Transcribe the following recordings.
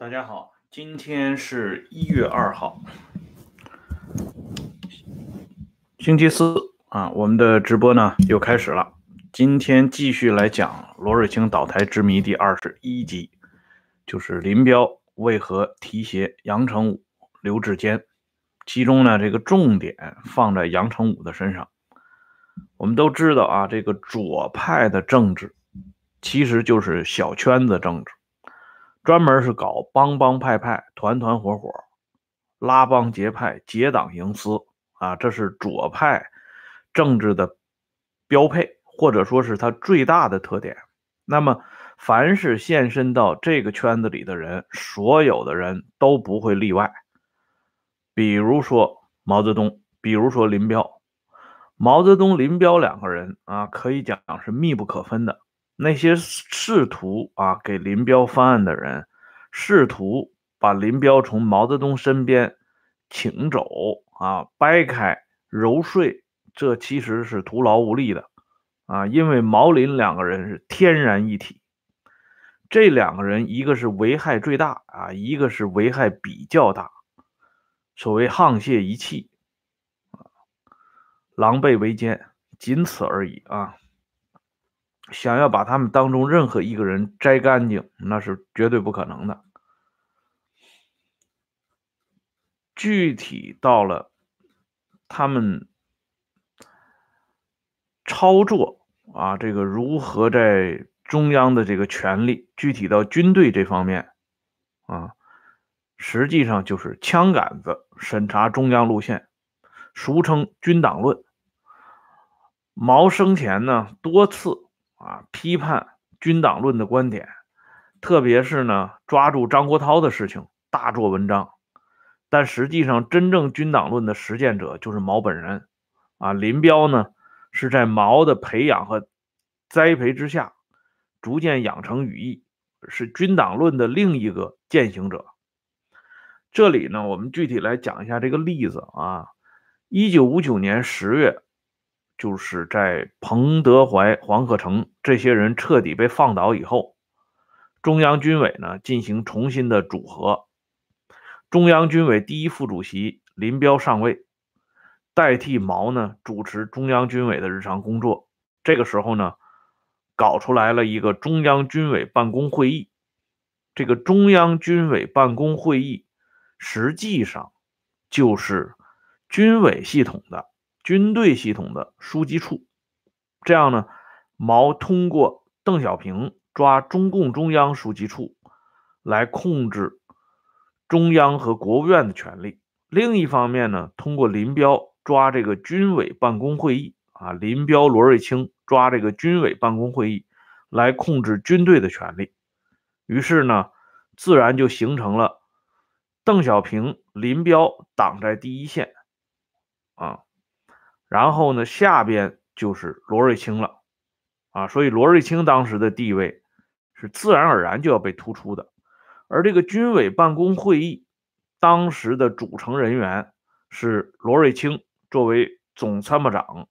大家好，今天是一月二号，星期四啊，我们的直播呢又开始了。今天继续来讲罗瑞卿倒台之谜第二十一集，就是林彪为何提携杨成武、刘志坚，其中呢这个重点放在杨成武的身上。我们都知道啊，这个左派的政治其实就是小圈子政治。专门是搞帮帮派派、团团伙伙、拉帮结派、结党营私啊，这是左派政治的标配，或者说是它最大的特点。那么，凡是现身到这个圈子里的人，所有的人都不会例外。比如说毛泽东，比如说林彪，毛泽东、林彪两个人啊，可以讲是密不可分的。那些试图啊给林彪翻案的人，试图把林彪从毛泽东身边请走啊掰开揉碎，这其实是徒劳无力的啊！因为毛林两个人是天然一体，这两个人一个是危害最大啊，一个是危害比较大。所谓沆瀣一气，狼狈为奸，仅此而已啊。想要把他们当中任何一个人摘干净，那是绝对不可能的。具体到了他们操作啊，这个如何在中央的这个权力，具体到军队这方面啊，实际上就是枪杆子审查中央路线，俗称军党论。毛生前呢多次。啊，批判军党论的观点，特别是呢，抓住张国焘的事情大做文章。但实际上，真正军党论的实践者就是毛本人。啊，林彪呢，是在毛的培养和栽培之下，逐渐养成羽翼，是军党论的另一个践行者。这里呢，我们具体来讲一下这个例子啊。一九五九年十月。就是在彭德怀、黄克诚这些人彻底被放倒以后，中央军委呢进行重新的组合，中央军委第一副主席林彪上位，代替毛呢主持中央军委的日常工作。这个时候呢，搞出来了一个中央军委办公会议。这个中央军委办公会议实际上就是军委系统的。军队系统的书记处，这样呢，毛通过邓小平抓中共中央书记处来控制中央和国务院的权力；另一方面呢，通过林彪抓这个军委办公会议啊，林彪、罗瑞卿抓这个军委办公会议来控制军队的权力。于是呢，自然就形成了邓小平、林彪挡在第一线啊。然后呢，下边就是罗瑞卿了，啊，所以罗瑞卿当时的地位是自然而然就要被突出的。而这个军委办公会议当时的组成人员是罗瑞卿作为总参谋长，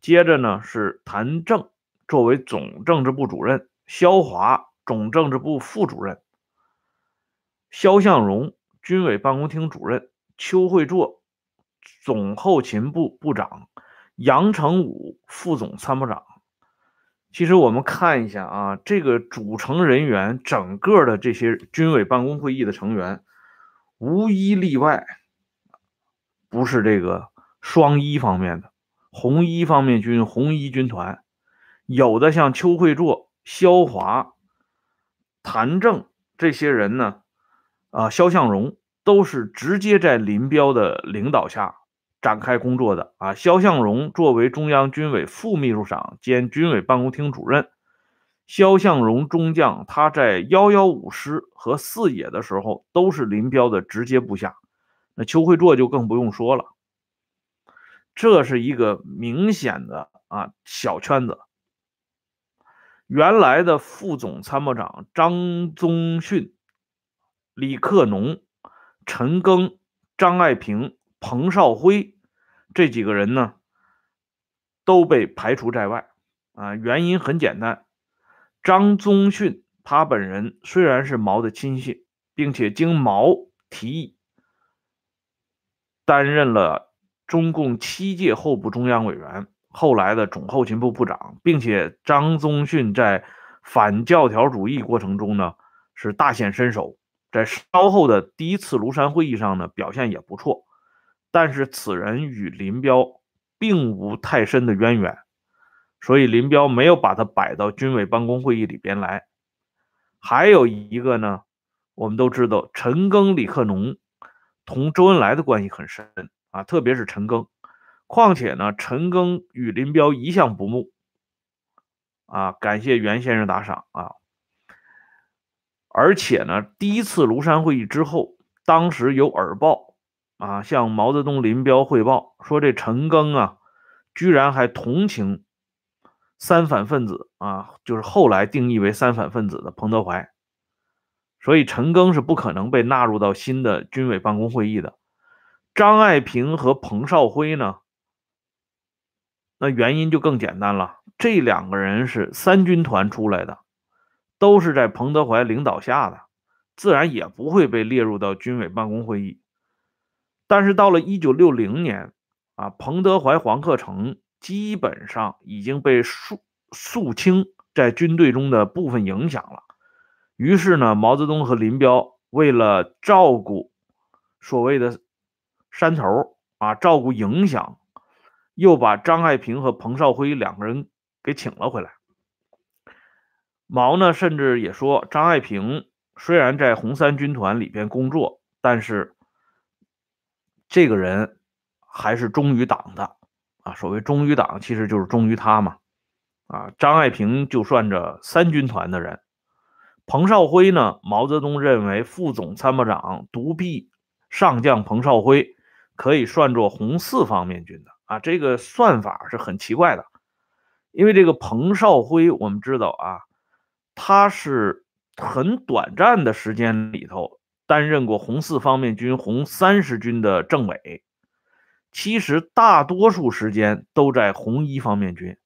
接着呢是谭政作为总政治部主任，肖华总政治部副主任，肖向荣军委办公厅主任，邱会作。总后勤部部长杨成武副总参谋长，其实我们看一下啊，这个组成人员整个的这些军委办公会议的成员，无一例外不是这个双一方面的红一方面军红一军团，有的像邱会作、肖华、谭政这些人呢，啊，肖向荣都是直接在林彪的领导下。展开工作的啊，肖向荣作为中央军委副秘书长兼军委办公厅主任，肖向荣中将他在幺幺五师和四野的时候都是林彪的直接部下，那邱会作就更不用说了，这是一个明显的啊小圈子。原来的副总参谋长张宗逊、李克农、陈赓、张爱萍。彭绍辉这几个人呢，都被排除在外啊。原因很简单，张宗逊他本人虽然是毛的亲信，并且经毛提议，担任了中共七届候补中央委员，后来的总后勤部部长，并且张宗逊在反教条主义过程中呢是大显身手，在稍后的第一次庐山会议上呢表现也不错，但是此人与林彪并无太深的渊源。所以林彪没有把他摆到军委办公会议里边来。还有一个呢，我们都知道陈赓、李克农同周恩来的关系很深啊，特别是陈赓。况且呢，陈赓与林彪一向不睦啊，感谢袁先生打赏啊。而且呢，第一次庐山会议之后，当时有耳报啊，向毛泽东、林彪汇报说这陈赓啊，居然还同情。三反分子啊，就是后来定义为三反分子的彭德怀，所以陈赓是不可能被纳入到新的军委办公会议的。张爱萍和彭绍辉呢？那原因就更简单了，这两个人是三军团出来的，都是在彭德怀领导下的，自然也不会被列入到军委办公会议。但是到了一九六零年啊，彭德怀、黄克诚。基本上已经被肃肃清在军队中的部分影响了。于是呢，毛泽东和林彪为了照顾所谓的山头啊，照顾影响，又把张爱萍和彭绍辉两个人给请了回来。毛呢，甚至也说，张爱萍虽然在红三军团里边工作，但是这个人还是忠于党的。啊，所谓忠于党，其实就是忠于他嘛。啊，张爱萍就算着三军团的人，彭绍辉呢，毛泽东认为副总参谋长独臂上将彭绍辉可以算作红四方面军的。啊，这个算法是很奇怪的，因为这个彭绍辉，我们知道啊，他是很短暂的时间里头担任过红四方面军红三十军的政委。其实大多数时间都在红一方面军，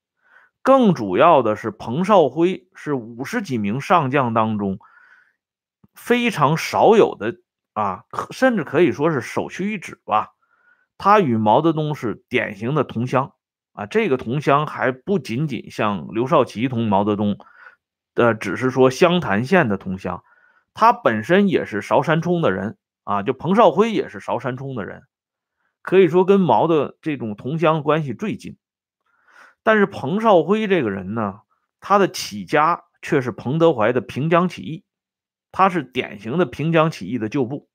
更主要的是彭绍辉是五十几名上将当中非常少有的啊，甚至可以说是首屈一指吧。他与毛泽东是典型的同乡啊，这个同乡还不仅仅像刘少奇同毛泽东的，只是说湘潭县的同乡，他本身也是韶山冲的人啊，就彭绍辉也是韶山冲的人。可以说跟毛的这种同乡关系最近，但是彭绍辉这个人呢，他的起家却是彭德怀的平江起义，他是典型的平江起义的旧部。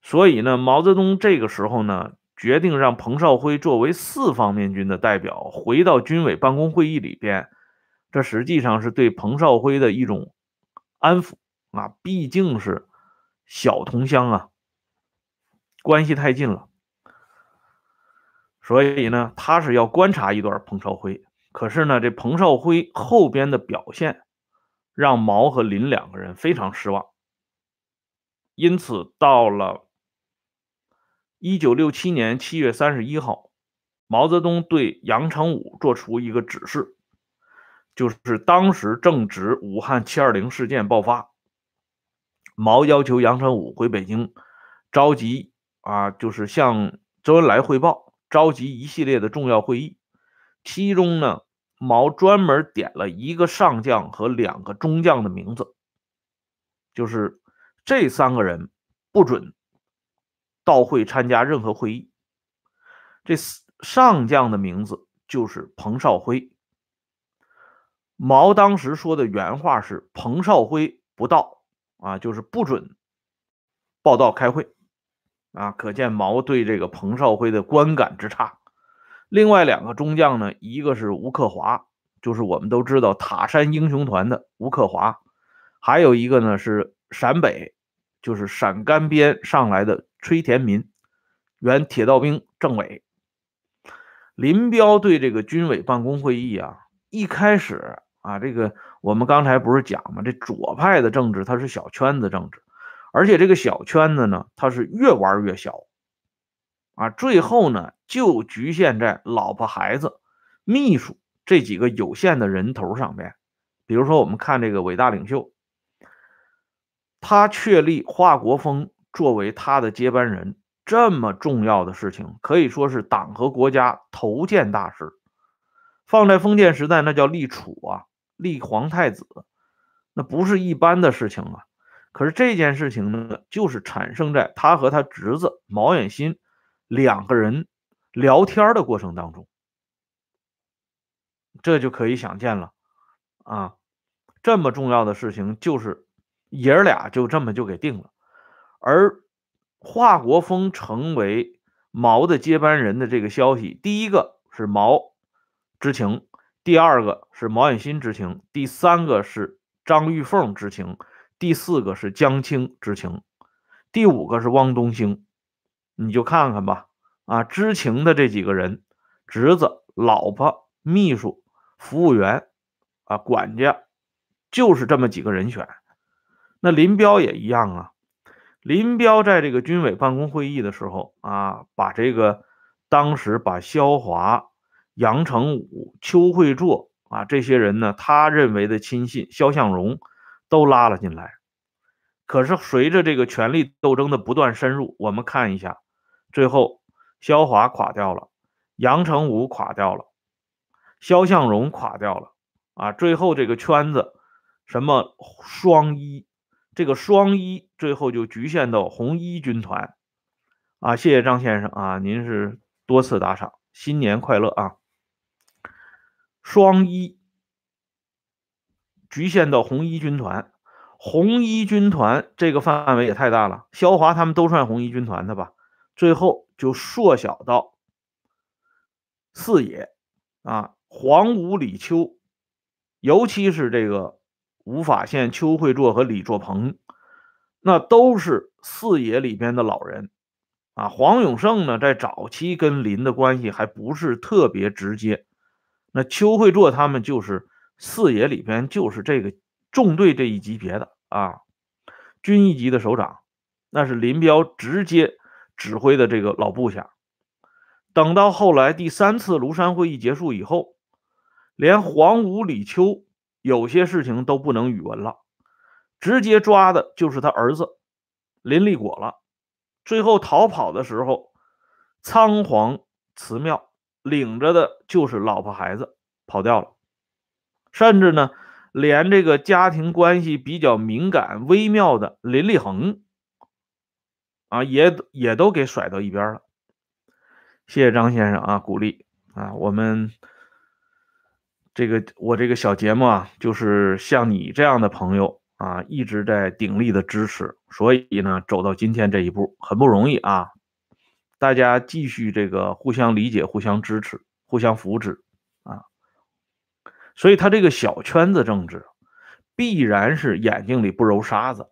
所以呢，毛泽东这个时候呢，决定让彭绍辉作为四方面军的代表回到军委办公会议里边，这实际上是对彭绍辉的一种安抚啊，毕竟是小同乡啊。关系太近了，所以呢，他是要观察一段彭绍辉。可是呢，这彭绍辉后边的表现让毛和林两个人非常失望。因此，到了一九六七年七月三十一号，毛泽东对杨成武做出一个指示，就是当时正值武汉七二零事件爆发，毛要求杨成武回北京召集。啊，就是向周恩来汇报，召集一系列的重要会议，其中呢，毛专门点了一个上将和两个中将的名字，就是这三个人不准到会参加任何会议。这上将的名字就是彭绍辉。毛当时说的原话是：“彭绍辉不到啊，就是不准报道开会。”啊，可见毛对这个彭绍辉的观感之差。另外两个中将呢，一个是吴克华，就是我们都知道塔山英雄团的吴克华，还有一个呢是陕北，就是陕甘边上来的崔田民，原铁道兵政委。林彪对这个军委办公会议啊，一开始啊，这个我们刚才不是讲吗？这左派的政治它是小圈子政治。而且这个小圈子呢，它是越玩越小，啊，最后呢就局限在老婆、孩子、秘书这几个有限的人头上面。比如说，我们看这个伟大领袖，他确立华国锋作为他的接班人，这么重要的事情，可以说是党和国家头件大事。放在封建时代，那叫立储啊，立皇太子，那不是一般的事情啊。可是这件事情呢，就是产生在他和他侄子毛远新两个人聊天的过程当中，这就可以想见了啊。这么重要的事情，就是爷儿俩就这么就给定了。而华国锋成为毛的接班人的这个消息，第一个是毛知情，第二个是毛远新知情，第三个是张玉凤知情，第四个是江青知情，第五个是汪东兴。你就看看吧，啊，知情的这几个人，侄子、老婆、秘书、服务员，啊，管家。就是这么几个人选，那林彪也一样啊。林彪在这个军委办公会议的时候啊，把这个当时把萧华、杨成武、邱会作啊这些人呢，他认为的亲信肖向荣都拉了进来。可是随着这个权力斗争的不断深入，我们看一下，最后萧华垮掉了，杨成武垮掉了，肖向荣垮掉了啊，最后这个圈子。什么双一？这个双一最后就局限到红一军团啊！谢谢张先生啊，您是多次打赏，新年快乐啊！双一局限到红一军团，红一军团这个范围也太大了，肖华他们都算红一军团的吧？最后就缩小到四野啊，黄武李秋，尤其是这个。吴法宪、邱会作和李作鹏，那都是四野里边的老人啊。黄永胜呢，在早期跟林的关系还不是特别直接。那邱会作他们就是四野里边就是这个纵队这一级别的啊，军一级的首长，那是林彪直接指挥的这个老部下。等到后来第三次庐山会议结束以后，连黄五、李秋。有些事情都不能语文了，直接抓的就是他儿子林立果了。最后逃跑的时候，仓皇辞庙，领着的就是老婆孩子跑掉了。甚至呢，连这个家庭关系比较敏感微妙的林立恒啊，也也都给甩到一边了。谢谢张先生啊，鼓励啊，我们。这个我这个小节目啊，就是像你这样的朋友啊，一直在鼎力的支持，所以呢，走到今天这一步很不容易啊。大家继续这个互相理解、互相支持、互相扶持啊。所以他这个小圈子政治，必然是眼睛里不揉沙子。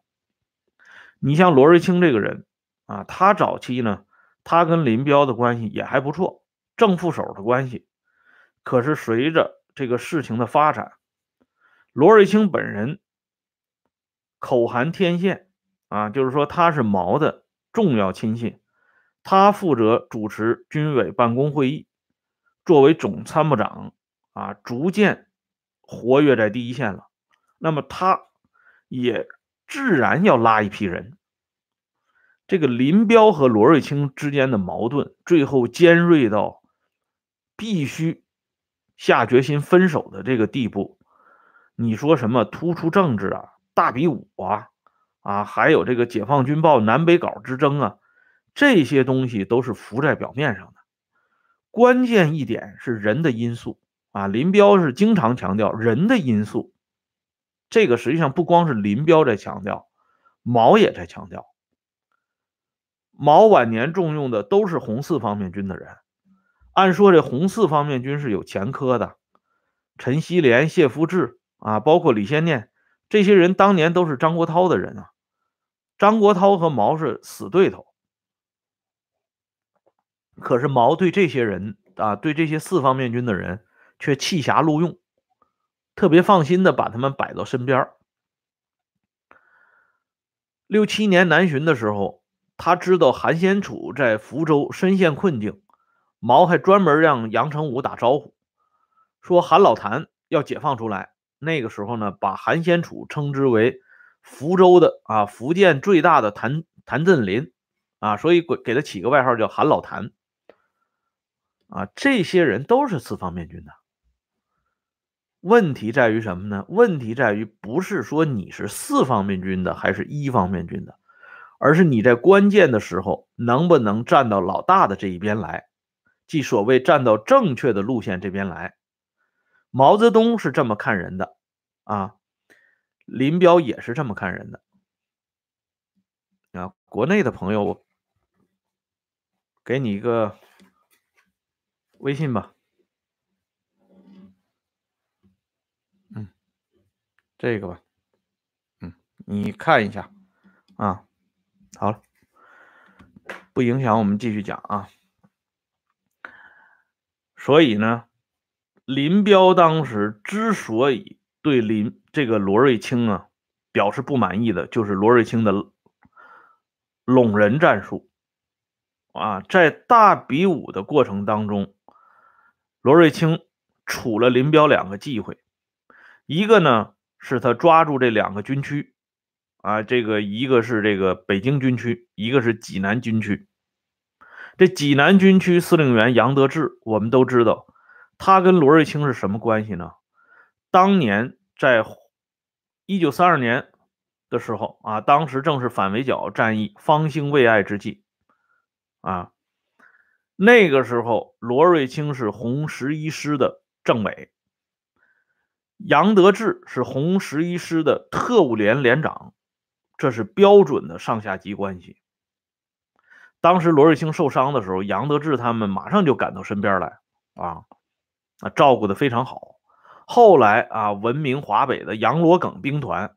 你像罗瑞卿这个人啊，他早期呢，他跟林彪的关系也还不错，正副手的关系。可是随着这个事情的发展，罗瑞卿本人口含天线啊，就是说他是毛的重要亲信，他负责主持军委办公会议，作为总参谋长啊，逐渐活跃在第一线了。那么他也自然要拉一批人。这个林彪和罗瑞卿之间的矛盾，最后尖锐到必须。下决心分手的这个地步，你说什么突出政治啊、大比武啊、啊，还有这个解放军报南北稿之争啊，这些东西都是浮在表面上的。关键一点是人的因素啊，林彪是经常强调人的因素。这个实际上不光是林彪在强调，毛也在强调。毛晚年重用的都是红四方面军的人。按说这红四方面军是有前科的，陈锡联、谢福志啊，包括李先念这些人，当年都是张国焘的人啊。张国焘和毛是死对头，可是毛对这些人啊，对这些四方面军的人却弃瑕录用，特别放心的把他们摆到身边。六七年南巡的时候，他知道韩先楚在福州深陷困境。毛还专门让杨成武打招呼，说韩老谭要解放出来。那个时候呢，把韩先楚称之为福州的啊，福建最大的谭谭震林啊，所以给给他起个外号叫韩老谭啊。这些人都是四方面军的。问题在于什么呢？问题在于不是说你是四方面军的还是一方面军的，而是你在关键的时候能不能站到老大的这一边来，即所谓站到正确的路线这边来。毛泽东是这么看人的啊，林彪也是这么看人的啊。国内的朋友，我给你一个微信吧。嗯这个吧，嗯，你看一下啊，好了，不影响我们继续讲啊。所以呢，林彪当时之所以对林这个罗瑞卿啊表示不满意的，就是罗瑞卿的拢人战术啊，在大比武的过程当中，罗瑞卿处了林彪两个忌讳，一个呢。是他抓住这两个军区，啊，这个一个是这个北京军区，一个是济南军区。这济南军区司令员杨得志，我们都知道，他跟罗瑞卿是什么关系呢？当年在一九三二年的时候啊，当时正是反围剿战役方兴未艾之际，啊，那个时候罗瑞卿是红十一师的政委。杨得志是红十一师的特务连连长，这是标准的上下级关系。当时罗瑞卿受伤的时候，杨得志他们马上就赶到身边来，啊啊，照顾的非常好。后来啊，闻名华北的杨罗耿兵团，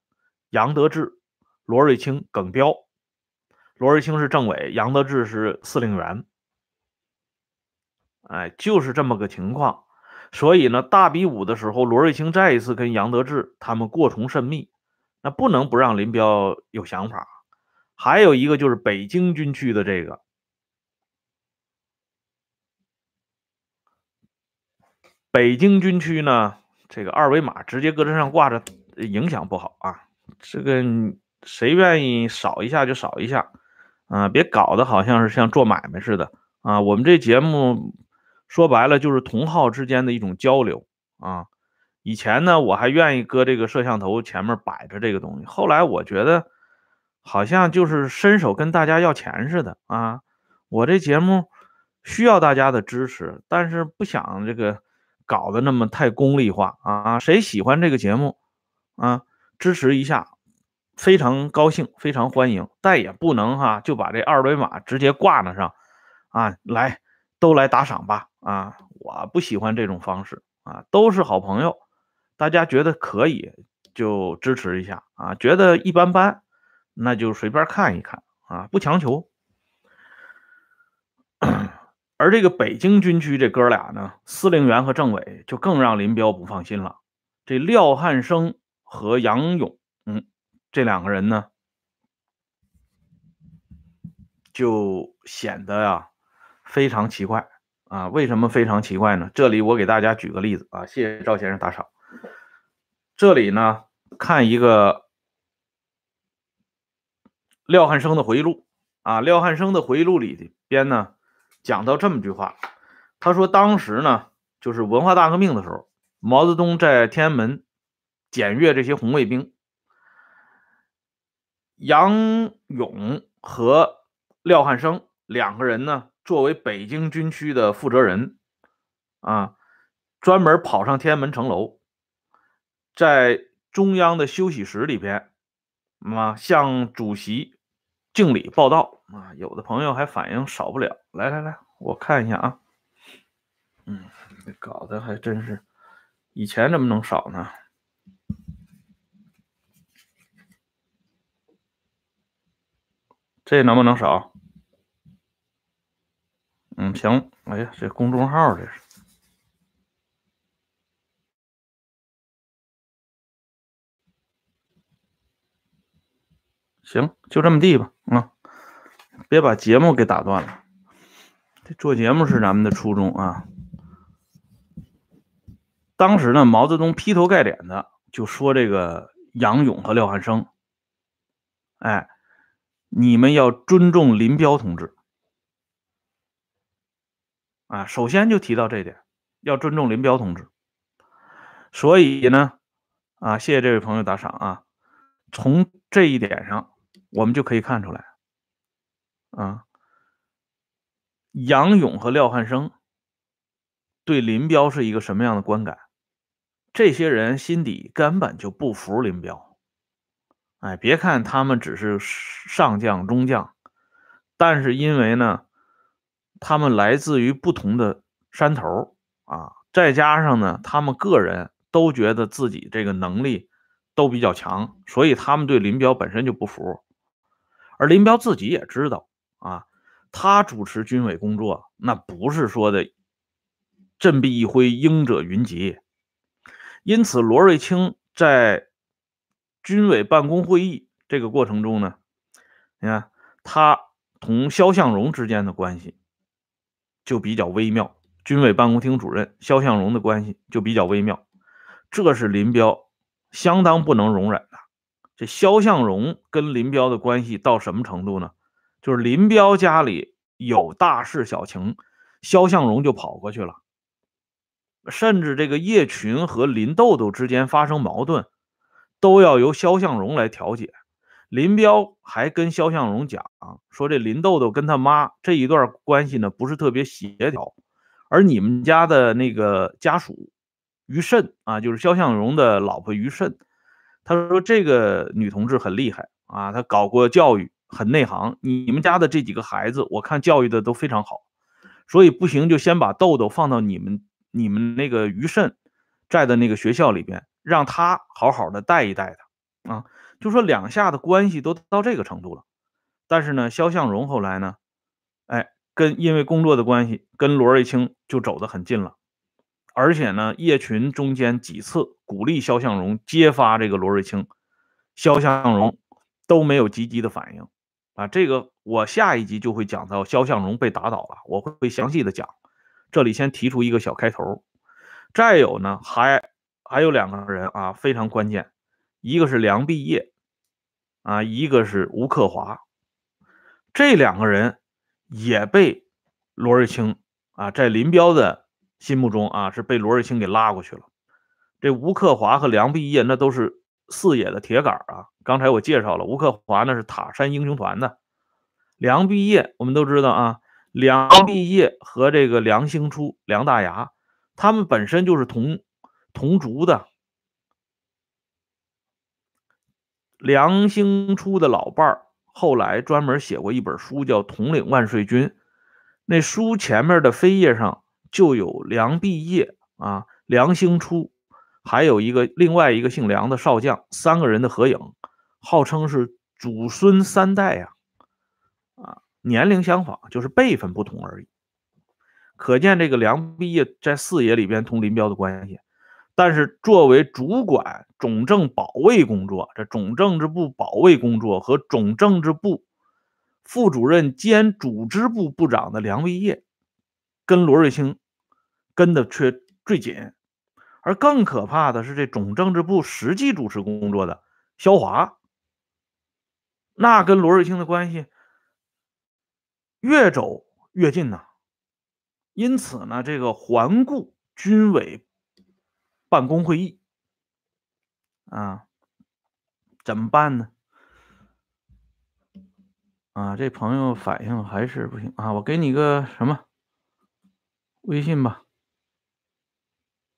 杨得志、罗瑞卿、耿彪，罗瑞卿是政委，杨得志是司令员，哎，就是这么个情况。所以呢，大比武的时候，罗瑞卿再一次跟杨得志他们过从甚密，那不能不让林彪有想法。还有一个就是北京军区的这个北京军区呢，这个二维码直接搁这上挂着，影响不好啊。这个谁愿意扫一下就扫一下啊，别搞得好像是像做买卖似的啊。我们这节目。说白了就是同号之间的一种交流啊！以前呢，我还愿意搁这个摄像头前面摆着这个东西，后来我觉得好像就是伸手跟大家要钱似的啊！我这节目需要大家的支持，但是不想这个搞得那么太功利化啊！谁喜欢这个节目啊，支持一下，非常高兴，非常欢迎，但也不能哈就把这二维码直接挂那上啊来。都来打赏吧！啊，我不喜欢这种方式啊，都是好朋友，大家觉得可以就支持一下啊，觉得一般般那就随便看一看啊，不强求。而这个北京军区这哥俩呢，司令员和政委就更让林彪不放心了。这廖汉生和杨勇，嗯，这两个人呢，就显得呀。非常奇怪啊！为什么非常奇怪呢？这里我给大家举个例子啊！谢谢赵先生打赏。这里呢，看一个廖汉生的回忆录啊。廖汉生的回忆录里边呢，讲到这么句话，他说当时呢，就是文化大革命的时候，毛泽东在天安门检阅这些红卫兵，杨勇和廖汉生两个人呢。作为北京军区的负责人，啊，专门跑上天安门城楼，在中央的休息室里边，啊，向主席敬礼报道。啊，有的朋友还反应少不了。来来来，我看一下啊，嗯，这搞得还真是，以前怎么能少呢？这能不能少？嗯，行。哎呀，这公众号这是行，就这么地吧。啊，别把节目给打断了。这做节目是咱们的初衷啊。当时呢，毛泽东劈头盖脸的就说这个杨勇和廖汉生哎，你们要尊重林彪同志。啊，首先就提到这点，要尊重林彪同志。所以呢，啊，谢谢这位朋友打赏啊。从这一点上，我们就可以看出来，啊，杨勇和廖汉生对林彪是一个什么样的观感？这些人心底根本就不服林彪。哎，别看他们只是上将、中将，但是因为呢。他们来自于不同的山头啊，再加上呢，他们个人都觉得自己这个能力都比较强，所以他们对林彪本身就不服。而林彪自己也知道啊，他主持军委工作，那不是说的振臂一挥，鹰者云集。因此，罗瑞卿在军委办公会议这个过程中呢，你看他同肖向荣之间的关系。就比较微妙，军委办公厅主任肖向荣的关系就比较微妙，这是林彪相当不能容忍。这肖向荣跟林彪的关系到什么程度呢？就是林彪家里有大事小情，肖向荣就跑过去了，甚至这个叶群和林豆豆之间发生矛盾，都要由肖向荣来调解。林彪还跟肖向荣讲说：“这林豆豆跟他妈这一段关系呢，不是特别协调。而你们家的那个家属于慎啊，就是肖向荣的老婆于慎，他说这个女同志很厉害啊，她搞过教育，很内行。你们家的这几个孩子，我看教育的都非常好，所以不行就先把豆豆放到你们你们那个于慎在的那个学校里边，让他好好的带一带他啊。”就说两下的关系都到这个程度了，但是呢，肖向荣后来呢，哎，跟因为工作的关系，跟罗瑞卿就走得很近了，而且呢，叶群中间几次鼓励肖向荣揭发这个罗瑞卿，肖向荣都没有积极的反应啊。这个我下一集就会讲到肖向荣被打倒了，我会详细的讲。这里先提出一个小开头，再有呢，还还有两个人啊，非常关键。一个是梁毕业，啊，一个是吴克华，这两个人也被罗瑞卿啊，在林彪的心目中啊，是被罗瑞卿给拉过去了。这吴克华和梁毕业那都是四野的铁杆啊。刚才我介绍了，吴克华那是塔山英雄团的，梁毕业我们都知道啊，梁毕业和这个梁兴初、梁大牙，他们本身就是同同族的。梁兴初的老伴儿后来专门写过一本书，叫《统领万岁军》。那书前面的扉页上就有梁毕业啊、梁兴初，还有一个另外一个姓梁的少将，三个人的合影，号称是祖孙三代呀。啊，年龄相仿，就是辈分不同而已。可见这个梁毕业在四野里边同林彪的关系。但是作为主管总政保卫工作，这总政治部保卫工作和总政治部副主任兼组织部部长的梁维业，跟罗瑞卿跟的却最紧。而更可怕的是，这总政治部实际主持工作的肖华，那跟罗瑞卿的关系越走越近呐。因此呢，这个环顾军委。办公会议啊，怎么办呢？啊，这朋友反应还是不行啊！我给你个什么微信吧，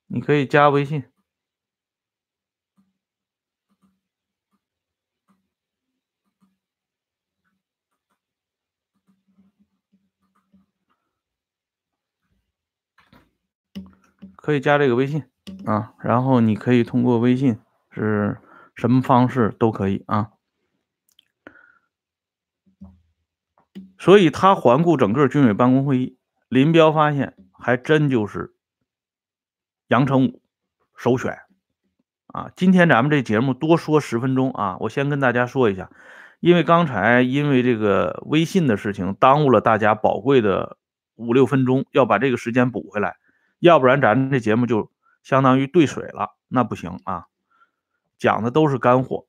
你可以加微信，可以加这个微信。啊，然后你可以通过微信，是什么方式都可以啊。所以他环顾整个军委办公会议，林彪发现还真就是杨成武首选啊。今天咱们这节目多说十分钟啊，我先跟大家说一下，因为刚才因为这个微信的事情耽误了大家宝贵的五六分钟，要把这个时间补回来，要不然咱这节目就。相当于兑水了，那不行啊！讲的都是干货。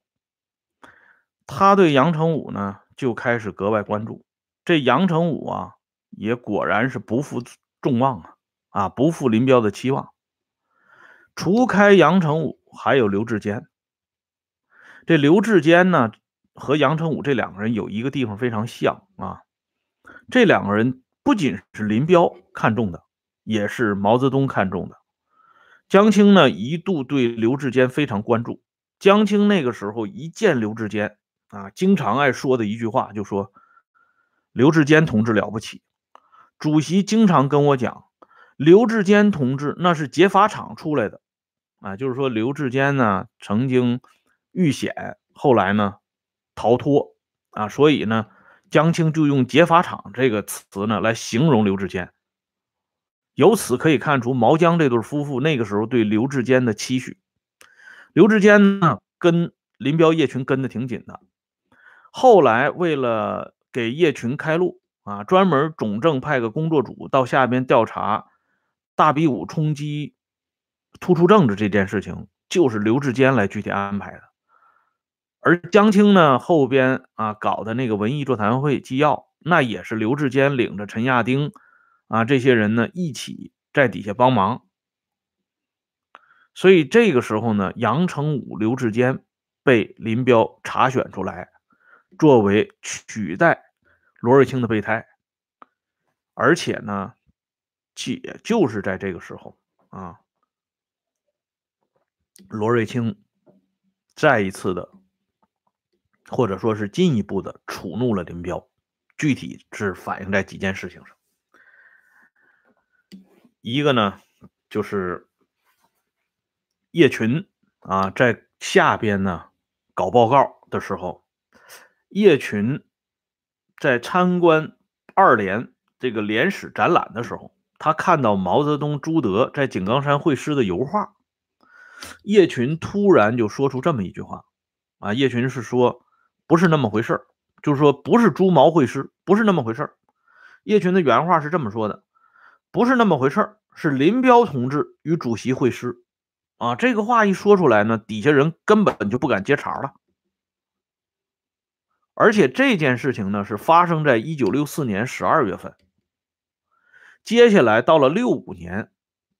他对杨成武呢就开始格外关注。这杨成武啊，也果然是不负众望啊，啊，不负林彪的期望。除开杨成武，还有刘志坚。这刘志坚呢，和杨成武这两个人有一个地方非常像啊，这两个人不仅是林彪看中的，也是毛泽东看中的。江青呢，一度对刘志坚非常关注。江青那个时候一见刘志坚啊，经常爱说的一句话就说：“刘志坚同志了不起。”主席经常跟我讲，刘志坚同志那是劫法场出来的啊，就是说刘志坚呢曾经遇险，后来呢逃脱啊，所以呢江青就用劫法场这个词呢来形容刘志坚。由此可以看出，毛江这对夫妇那个时候对刘志坚的期许。刘志坚呢，跟林彪、叶群跟的挺紧的。后来为了给叶群开路啊，专门总政派个工作组到下边调查大比武冲击突出政治这件事情，就是刘志坚来具体安排的。而江青呢，后边啊搞的那个文艺座谈会纪要，那也是刘志坚领着陈亚丁。啊，这些人呢一起在底下帮忙，所以这个时候呢，杨成武、刘志坚被林彪查选出来，作为取代罗瑞卿的备胎，而且呢，也就是在这个时候啊，罗瑞卿再一次的，或者说是进一步的触怒了林彪，具体是反映在几件事情上。一个呢，就是叶群啊，在下边呢搞报告的时候，叶群在参观二连这个连史展览的时候，他看到毛泽东、朱德在井冈山会师的油画，叶群突然就说出这么一句话啊，叶群是说不是那么回事就是说不是朱毛会师，不是那么回事叶群的原话是这么说的。不是那么回事儿，是林彪同志与主席会师，啊，这个话一说出来呢，底下人根本就不敢接茬了。而且这件事情呢，是发生在一九六四年十二月份。接下来到了六五年，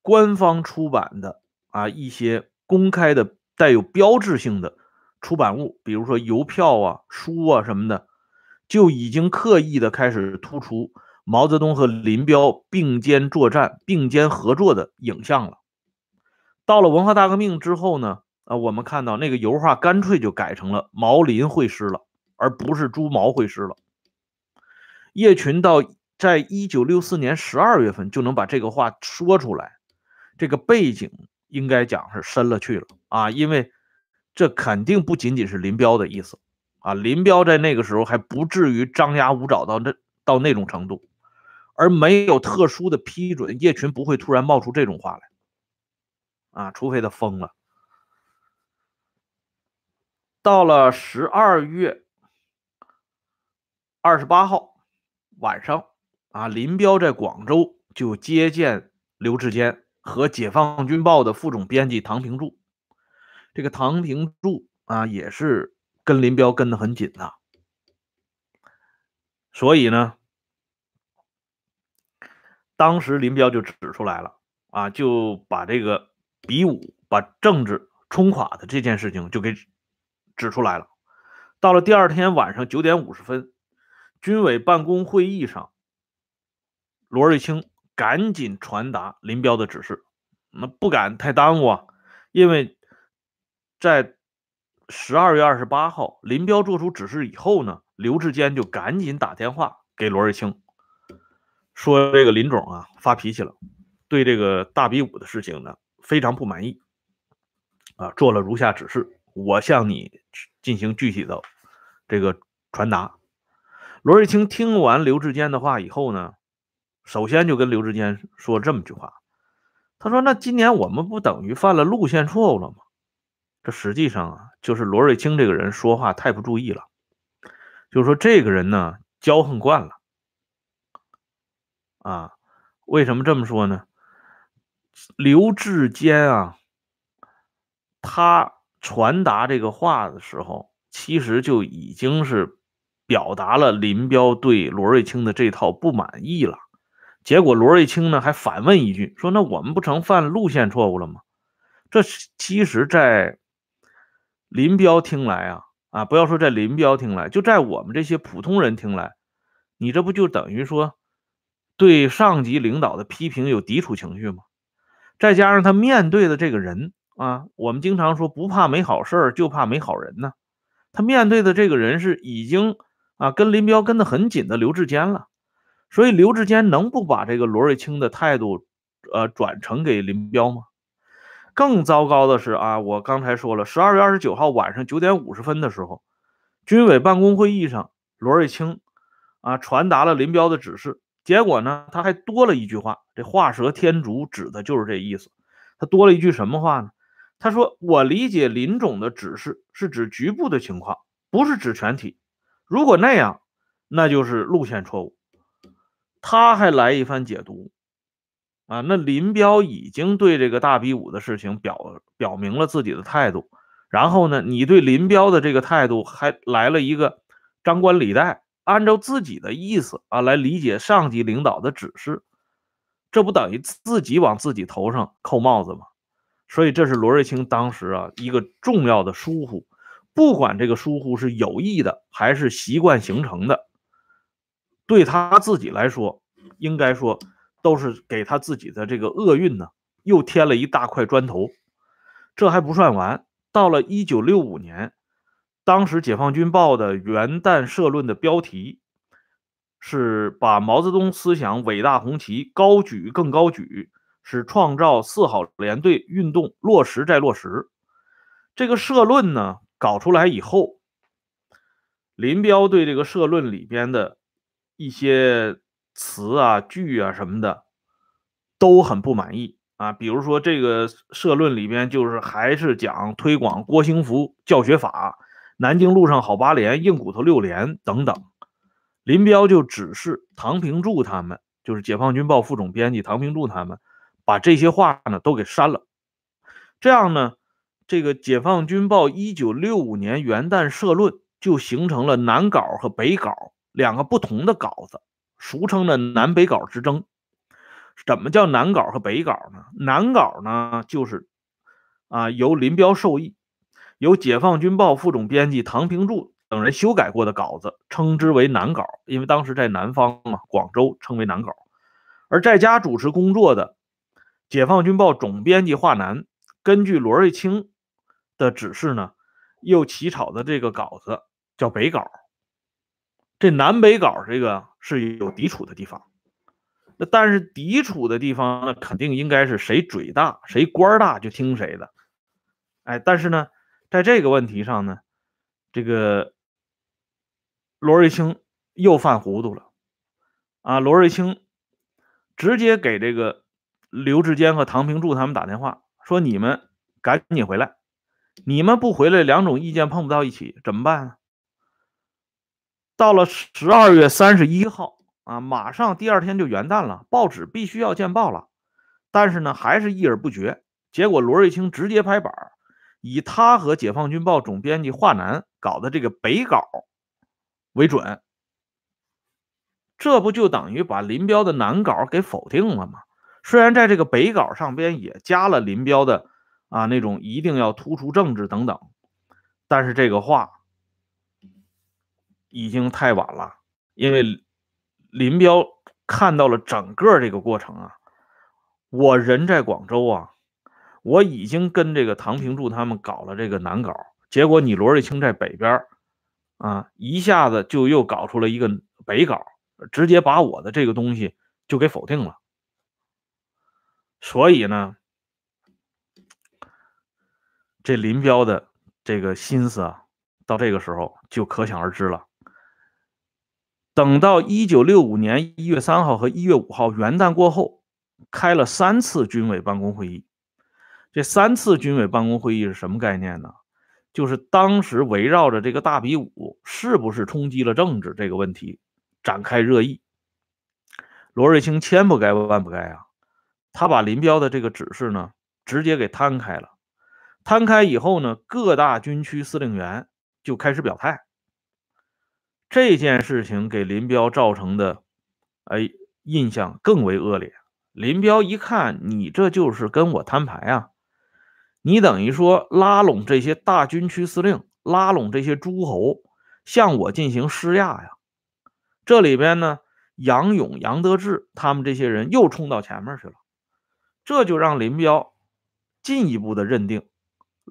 官方出版的啊一些公开的带有标志性的出版物，比如说邮票啊、书啊什么的，就已经刻意的开始突出。毛泽东和林彪并肩作战、并肩合作的影像了。到了文化大革命之后呢？啊，我们看到那个油画干脆就改成了毛林会师了，而不是朱毛会师了。叶群到在一九六四年十二月份就能把这个话说出来，这个背景应该讲是深了去了啊，因为这肯定不仅仅是林彪的意思啊，林彪在那个时候还不至于张牙舞爪到那到那种程度。而没有特殊的批准，叶群不会突然冒出这种话来，啊，除非他疯了。到了十二月二十八号晚上，啊，林彪在广州就接见刘志坚和《解放军报》的副总编辑唐平柱。这个唐平柱啊，也是跟林彪跟得很紧的，所以呢。当时林彪就指出来了啊，就把这个比武把政治冲垮的这件事情就给指出来了。到了第二天晚上九点五十分，军委办公会议上，罗瑞卿赶紧传达林彪的指示，那不敢太耽误啊，因为在十二月二十八号林彪做出指示以后呢，刘志坚就赶紧打电话给罗瑞卿。说这个林总啊发脾气了，对这个大比武的事情呢非常不满意，啊，做了如下指示，我向你进行具体的这个传达。罗瑞卿听完刘志坚的话以后呢，首先就跟刘志坚说这么句话，他说：“那今年我们不等于犯了路线错误了吗？”这实际上啊，就是罗瑞卿这个人说话太不注意了，就是说这个人呢骄横惯了。啊，为什么这么说呢？刘志坚啊，他传达这个话的时候，其实就已经是表达了林彪对罗瑞卿的这套不满意了。结果罗瑞卿呢还反问一句，说：“那我们不成犯路线错误了吗？”这其实，在林彪听来啊啊，不要说在林彪听来，就在我们这些普通人听来，你这不就等于说对上级领导的批评有抵触情绪吗？再加上他面对的这个人啊，我们经常说不怕没好事就怕没好人呢。他面对的这个人是已经啊跟林彪跟得很紧的刘志坚了。所以刘志坚能不把这个罗瑞卿的态度，呃，转呈给林彪吗？更糟糕的是啊，我刚才说了，十二月二十九号晚上九点五十分的时候，军委办公会议上，罗瑞卿啊传达了林彪的指示。结果呢，他还多了一句话，这画蛇添足指的就是这意思。他多了一句什么话呢？他说：“我理解林总的指示是指局部的情况，不是指全体。如果那样，那就是路线错误。”他还来一番解读，啊，那林彪已经对这个大比武的事情表表明了自己的态度，然后呢，你对林彪的这个态度还来了一个张冠李戴，按照自己的意思啊来理解上级领导的指示，这不等于自己往自己头上扣帽子吗？所以这是罗瑞卿当时啊一个重要的疏忽，不管这个疏忽是有意的还是习惯形成的。对他自己来说，应该说都是给他自己的这个厄运呢，又添了一大块砖头。这还不算完，到了一九六五年，当时《解放军报》的元旦社论的标题是“把毛泽东思想伟大红旗高举更高举，使创造四好连队运动落实再落实”。这个社论呢搞出来以后，林彪对这个社论里边的。一些词啊、句啊什么的都很不满意啊，比如说这个社论里边就是还是讲推广郭兴福教学法、南京路上好八连、硬骨头六连等等。林彪就指示唐平柱他们，就是解放军报副总编辑唐平柱他们，把这些话呢都给删了。这样呢，这个解放军报一九六五年元旦社论就形成了南稿和北稿。两个不同的稿子，俗称的南北稿之争。怎么叫南稿和北稿呢？南稿呢，就是啊由林彪授意，由解放军报副总编辑唐平柱等人修改过的稿子，称之为南稿。因为当时在南方嘛，广州称为南稿。而在家主持工作的解放军报总编辑华南，根据罗瑞卿的指示呢，又起草的这个稿子叫北稿。这南北稿这个是有抵触的地方，那但是抵触的地方那肯定应该是谁嘴大谁官大就听谁的，哎，但是呢，在这个问题上呢，这个罗瑞卿又犯糊涂了啊！罗瑞卿直接给这个刘志坚和唐平柱他们打电话，说：“你们赶紧回来，你们不回来，两种意见碰不到一起，怎么办？”到了十二月三十一号啊，马上第二天就元旦了，报纸必须要见报了。但是呢，还是议而不决。结果罗瑞卿直接拍板，以他和解放军报总编辑华南搞的这个北稿为准。这不就等于把林彪的南稿给否定了吗？虽然在这个北稿上边也加了林彪的啊那种一定要突出政治等等，但是这个话。已经太晚了，因为林彪看到了整个这个过程啊。我人在广州啊，我已经跟这个唐平柱他们搞了这个南稿，结果你罗瑞卿在北边啊，一下子就又搞出了一个北稿，直接把我的这个东西就给否定了。所以呢，这林彪的这个心思啊，到这个时候就可想而知了。等到一九六五年一月三号和一月五号元旦过后，开了三次军委办公会议。这三次军委办公会议是什么概念呢？就是当时围绕着这个大比武是不是冲击了政治这个问题展开热议。罗瑞卿千不该万不该啊！他把林彪的这个指示呢，直接给摊开了。摊开以后呢，各大军区司令员就开始表态。这件事情给林彪造成的，哎，印象更为恶劣。林彪一看，你这就是跟我摊牌啊！你等于说拉拢这些大军区司令，拉拢这些诸侯，向我进行施压呀！这里边呢，杨勇、杨得志他们这些人又冲到前面去了，这就让林彪进一步的认定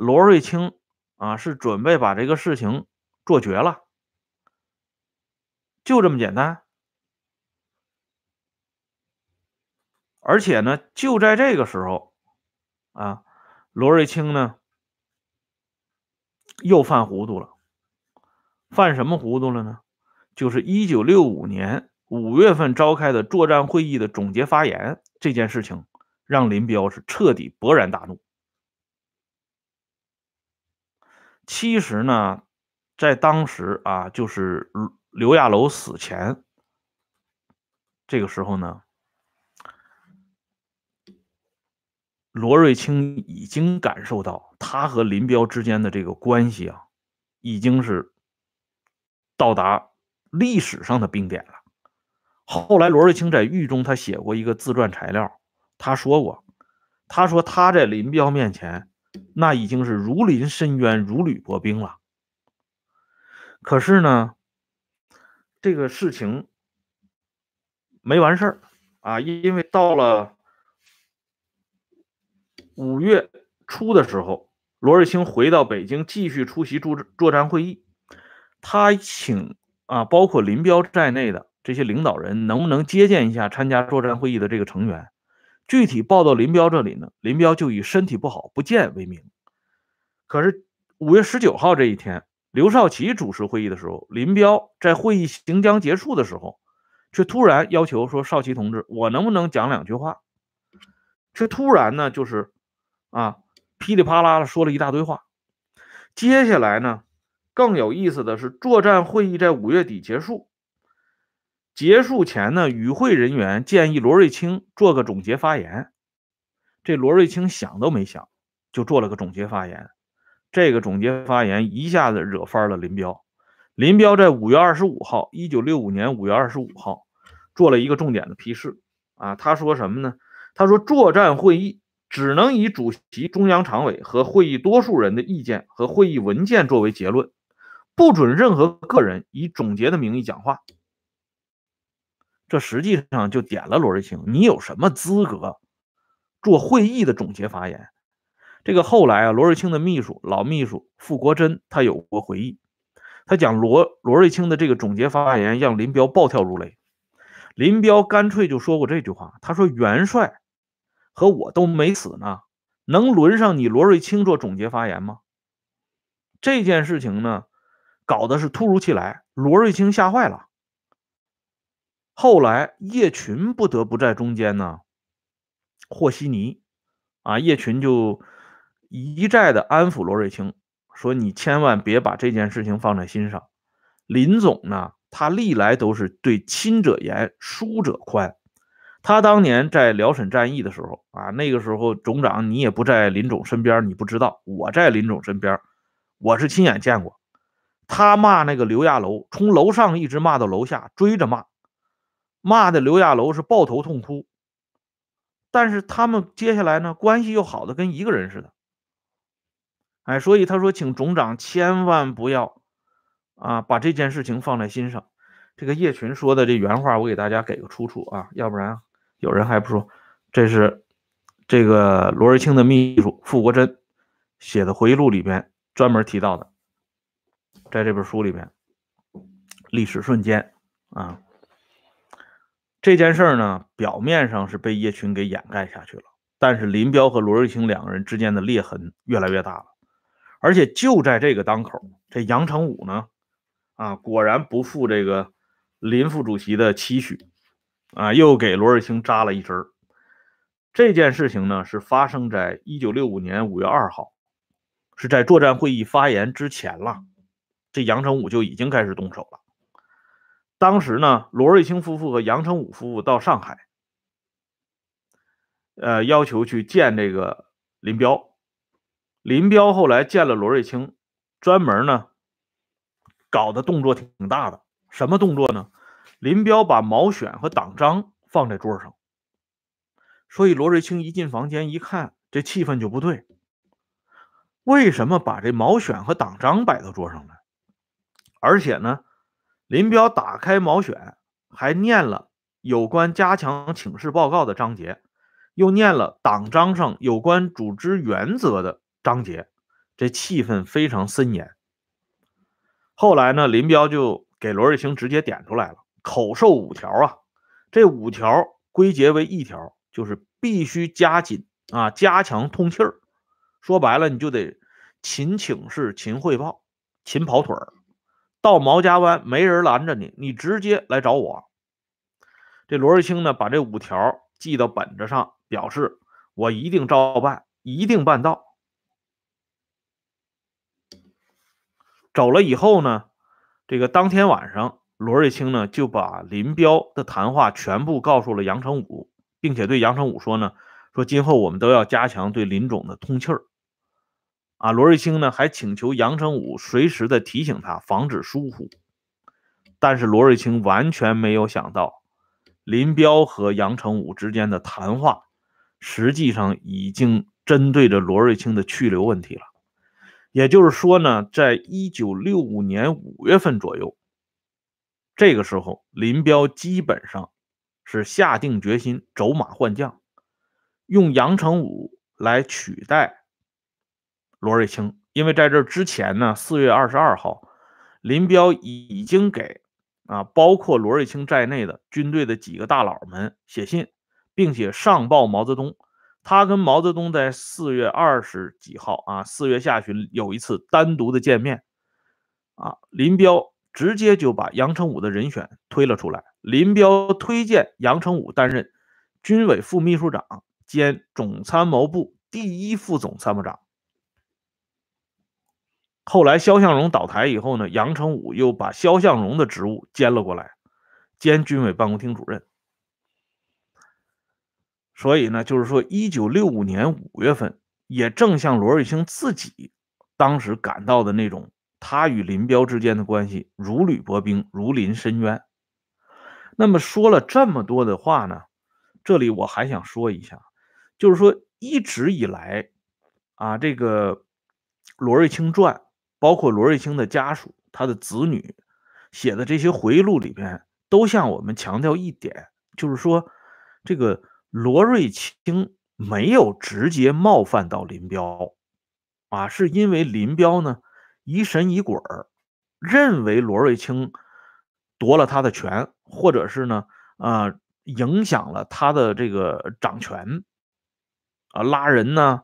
罗瑞卿啊是准备把这个事情做绝了。就这么简单，而且呢，就在这个时候，啊，罗瑞卿呢又犯糊涂了。犯什么糊涂了呢？就是一九六五年五月份召开的作战会议的总结发言这件事情，让林彪是彻底勃然大怒。其实呢，在当时啊，就是。刘亚楼死前，这个时候呢，罗瑞卿已经感受到他和林彪之间的这个关系啊，已经是到达历史上的冰点了。后来，罗瑞卿在狱中，他写过一个自传材料，他说过，他说他在林彪面前，那已经是如临深渊、如履薄冰了。可是呢？这个事情没完事儿啊，因为到了五月初的时候，罗瑞卿回到北京继续出席作作战会议。他请啊，包括林彪在内的这些领导人，能不能接见一下参加作战会议的这个成员？具体报到林彪这里呢，林彪就以身体不好不见为名。可是五月十九号这一天。刘少奇主持会议的时候，林彪在会议行将结束的时候，却突然要求说：“少奇同志，我能不能讲两句话？”却突然呢，就是啊，噼里啪啦的说了一大堆话。接下来呢，更有意思的是，作战会议在五月底结束。结束前呢，与会人员建议罗瑞卿做个总结发言。这罗瑞卿想都没想，就做了个总结发言。这个总结发言一下子惹翻了林彪。林彪在五月二十五号，一九六五年五月二十五号，做了一个重点的批示。啊，他说什么呢？他说，作战会议只能以主席、中央常委和会议多数人的意见和会议文件作为结论，不准任何个人以总结的名义讲话。这实际上就点了罗瑞卿，你有什么资格做会议的总结发言？这个后来啊，罗瑞卿的秘书老秘书傅国珍，他有过回忆，他讲罗罗瑞卿的这个总结发言让林彪暴跳如雷。林彪干脆就说过这句话，他说：“元帅和我都没死呢，能轮上你罗瑞卿做总结发言吗？”这件事情呢，搞的是突如其来，罗瑞卿吓坏了。后来叶群不得不在中间呢和稀泥，啊，叶群就。一再的安抚罗瑞卿，说：“你千万别把这件事情放在心上。”林总呢，他历来都是对亲者严，疏者宽。他当年在辽沈战役的时候啊，那个时候总长你也不在林总身边，你不知道。我在林总身边，我是亲眼见过。他骂那个刘亚楼，从楼上一直骂到楼下，追着骂，骂的刘亚楼是抱头痛哭。但是他们接下来呢，关系又好的跟一个人似的。哎，所以他说，请总长千万不要啊，把这件事情放在心上。这个叶群说的这原话，我给大家给个出处啊，要不然有人还不说这是这个罗瑞卿的秘书傅国珍写的回忆录里边专门提到的，在这本书里边，历史瞬间啊，这件事儿呢，表面上是被叶群给掩盖下去了，但是林彪和罗瑞卿两个人之间的裂痕越来越大了。而且就在这个当口，这杨成武呢，啊，果然不负这个林副主席的期许，啊，又给罗瑞卿扎了一针儿。这件事情呢，是发生在一九六五年五月二号，是在作战会议发言之前了。这杨成武就已经开始动手了。当时呢，罗瑞卿夫妇和杨成武夫妇到上海，呃，要求去见这个林彪。林彪后来见了罗瑞卿，专门呢搞的动作挺大的。什么动作呢？林彪把毛选和党章放在桌上，所以罗瑞卿一进房间一看，这气氛就不对。为什么把这毛选和党章摆到桌上呢？而且呢，林彪打开毛选，还念了有关加强请示报告的章节，又念了党章上有关组织原则的章节，这气氛非常森严。后来呢，林彪就给罗瑞卿直接点出来了，口授五条啊，这五条归结为一条，就是必须加紧啊，加强通气儿。说白了，你就得勤请示、勤汇报、勤跑腿儿。到毛家湾没人拦着你，你直接来找我。这罗瑞卿呢，把这五条记到本子上，表示我一定照办，一定办到。走了以后呢，这个当天晚上，罗瑞卿呢就把林彪的谈话全部告诉了杨成武，并且对杨成武说呢，说今后我们都要加强对林总的通气儿。啊，罗瑞卿呢还请求杨成武随时的提醒他，防止疏忽。但是罗瑞卿完全没有想到，林彪和杨成武之间的谈话，实际上已经针对着罗瑞卿的去留问题了。也就是说呢，在一九六五年五月份左右，这个时候，林彪基本上是下定决心走马换将，用杨成武来取代。罗瑞卿，因为在这之前呢，四月二十二号，林彪已经给啊，包括罗瑞卿在内的军队的几个大佬们写信，并且上报毛泽东。他跟毛泽东在四月二十几号啊，四月下旬有一次单独的见面啊，林彪直接就把杨成武的人选推了出来。林彪推荐杨成武担任军委副秘书长兼总参谋部第一副总参谋长。后来肖向荣倒台以后呢，杨成武又把肖向荣的职务兼了过来，兼军委办公厅主任。所以呢，就是说，一九六五年五月份，也正像罗瑞卿自己当时感到的那种，他与林彪之间的关系如履薄冰，如临深渊。那么说了这么多的话呢，这里我还想说一下，就是说一直以来啊，这个《罗瑞卿传》。包括罗瑞卿的家属、他的子女写的这些回忆录里边，都向我们强调一点，就是说，这个罗瑞卿没有直接冒犯到林彪，啊，是因为林彪呢疑神疑鬼儿，认为罗瑞卿夺了他的权，或者是呢，啊，影响了他的这个掌权，啊，拉人呢，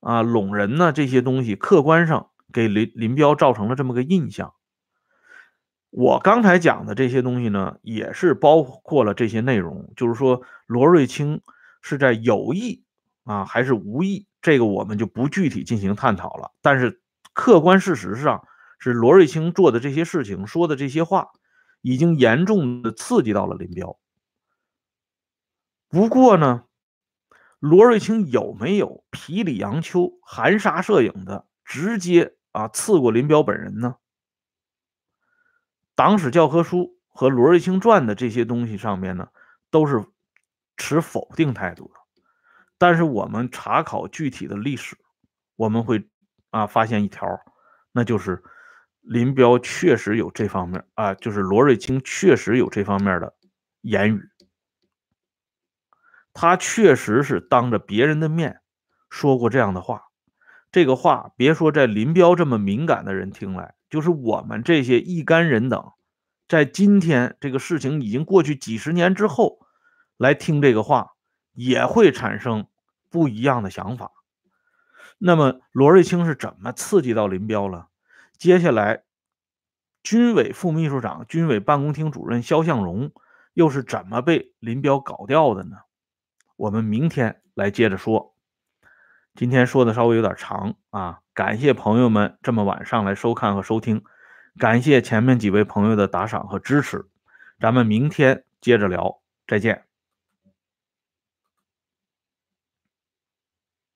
啊，拢人呢，这些东西，客观上。给林林彪造成了这么个印象。我刚才讲的这些东西呢，也是包括了这些内容，就是说罗瑞卿是在有意啊还是无意，这个我们就不具体进行探讨了。但是客观事实上是罗瑞卿做的这些事情、说的这些话，已经严重的刺激到了林彪。不过呢，罗瑞卿有没有皮里杨秋、含沙射影的直接？啊，刺过林彪本人呢？党史教科书和罗瑞卿传的这些东西上面呢，都是持否定态度的。但是我们查考具体的历史，我们会啊发现一条，那就是林彪确实有这方面啊，就是罗瑞卿确实有这方面的言语，他确实是当着别人的面说过这样的话。这个话别说在林彪这么敏感的人听来，就是我们这些一干人等，在今天这个事情已经过去几十年之后，来听这个话，也会产生不一样的想法。那么罗瑞卿是怎么刺激到林彪了？接下来，军委副秘书长、军委办公厅主任肖向荣又是怎么被林彪搞掉的呢？我们明天来接着说。今天说的稍微有点长啊，感谢朋友们这么晚上来收看和收听，感谢前面几位朋友的打赏和支持，咱们明天接着聊，再见。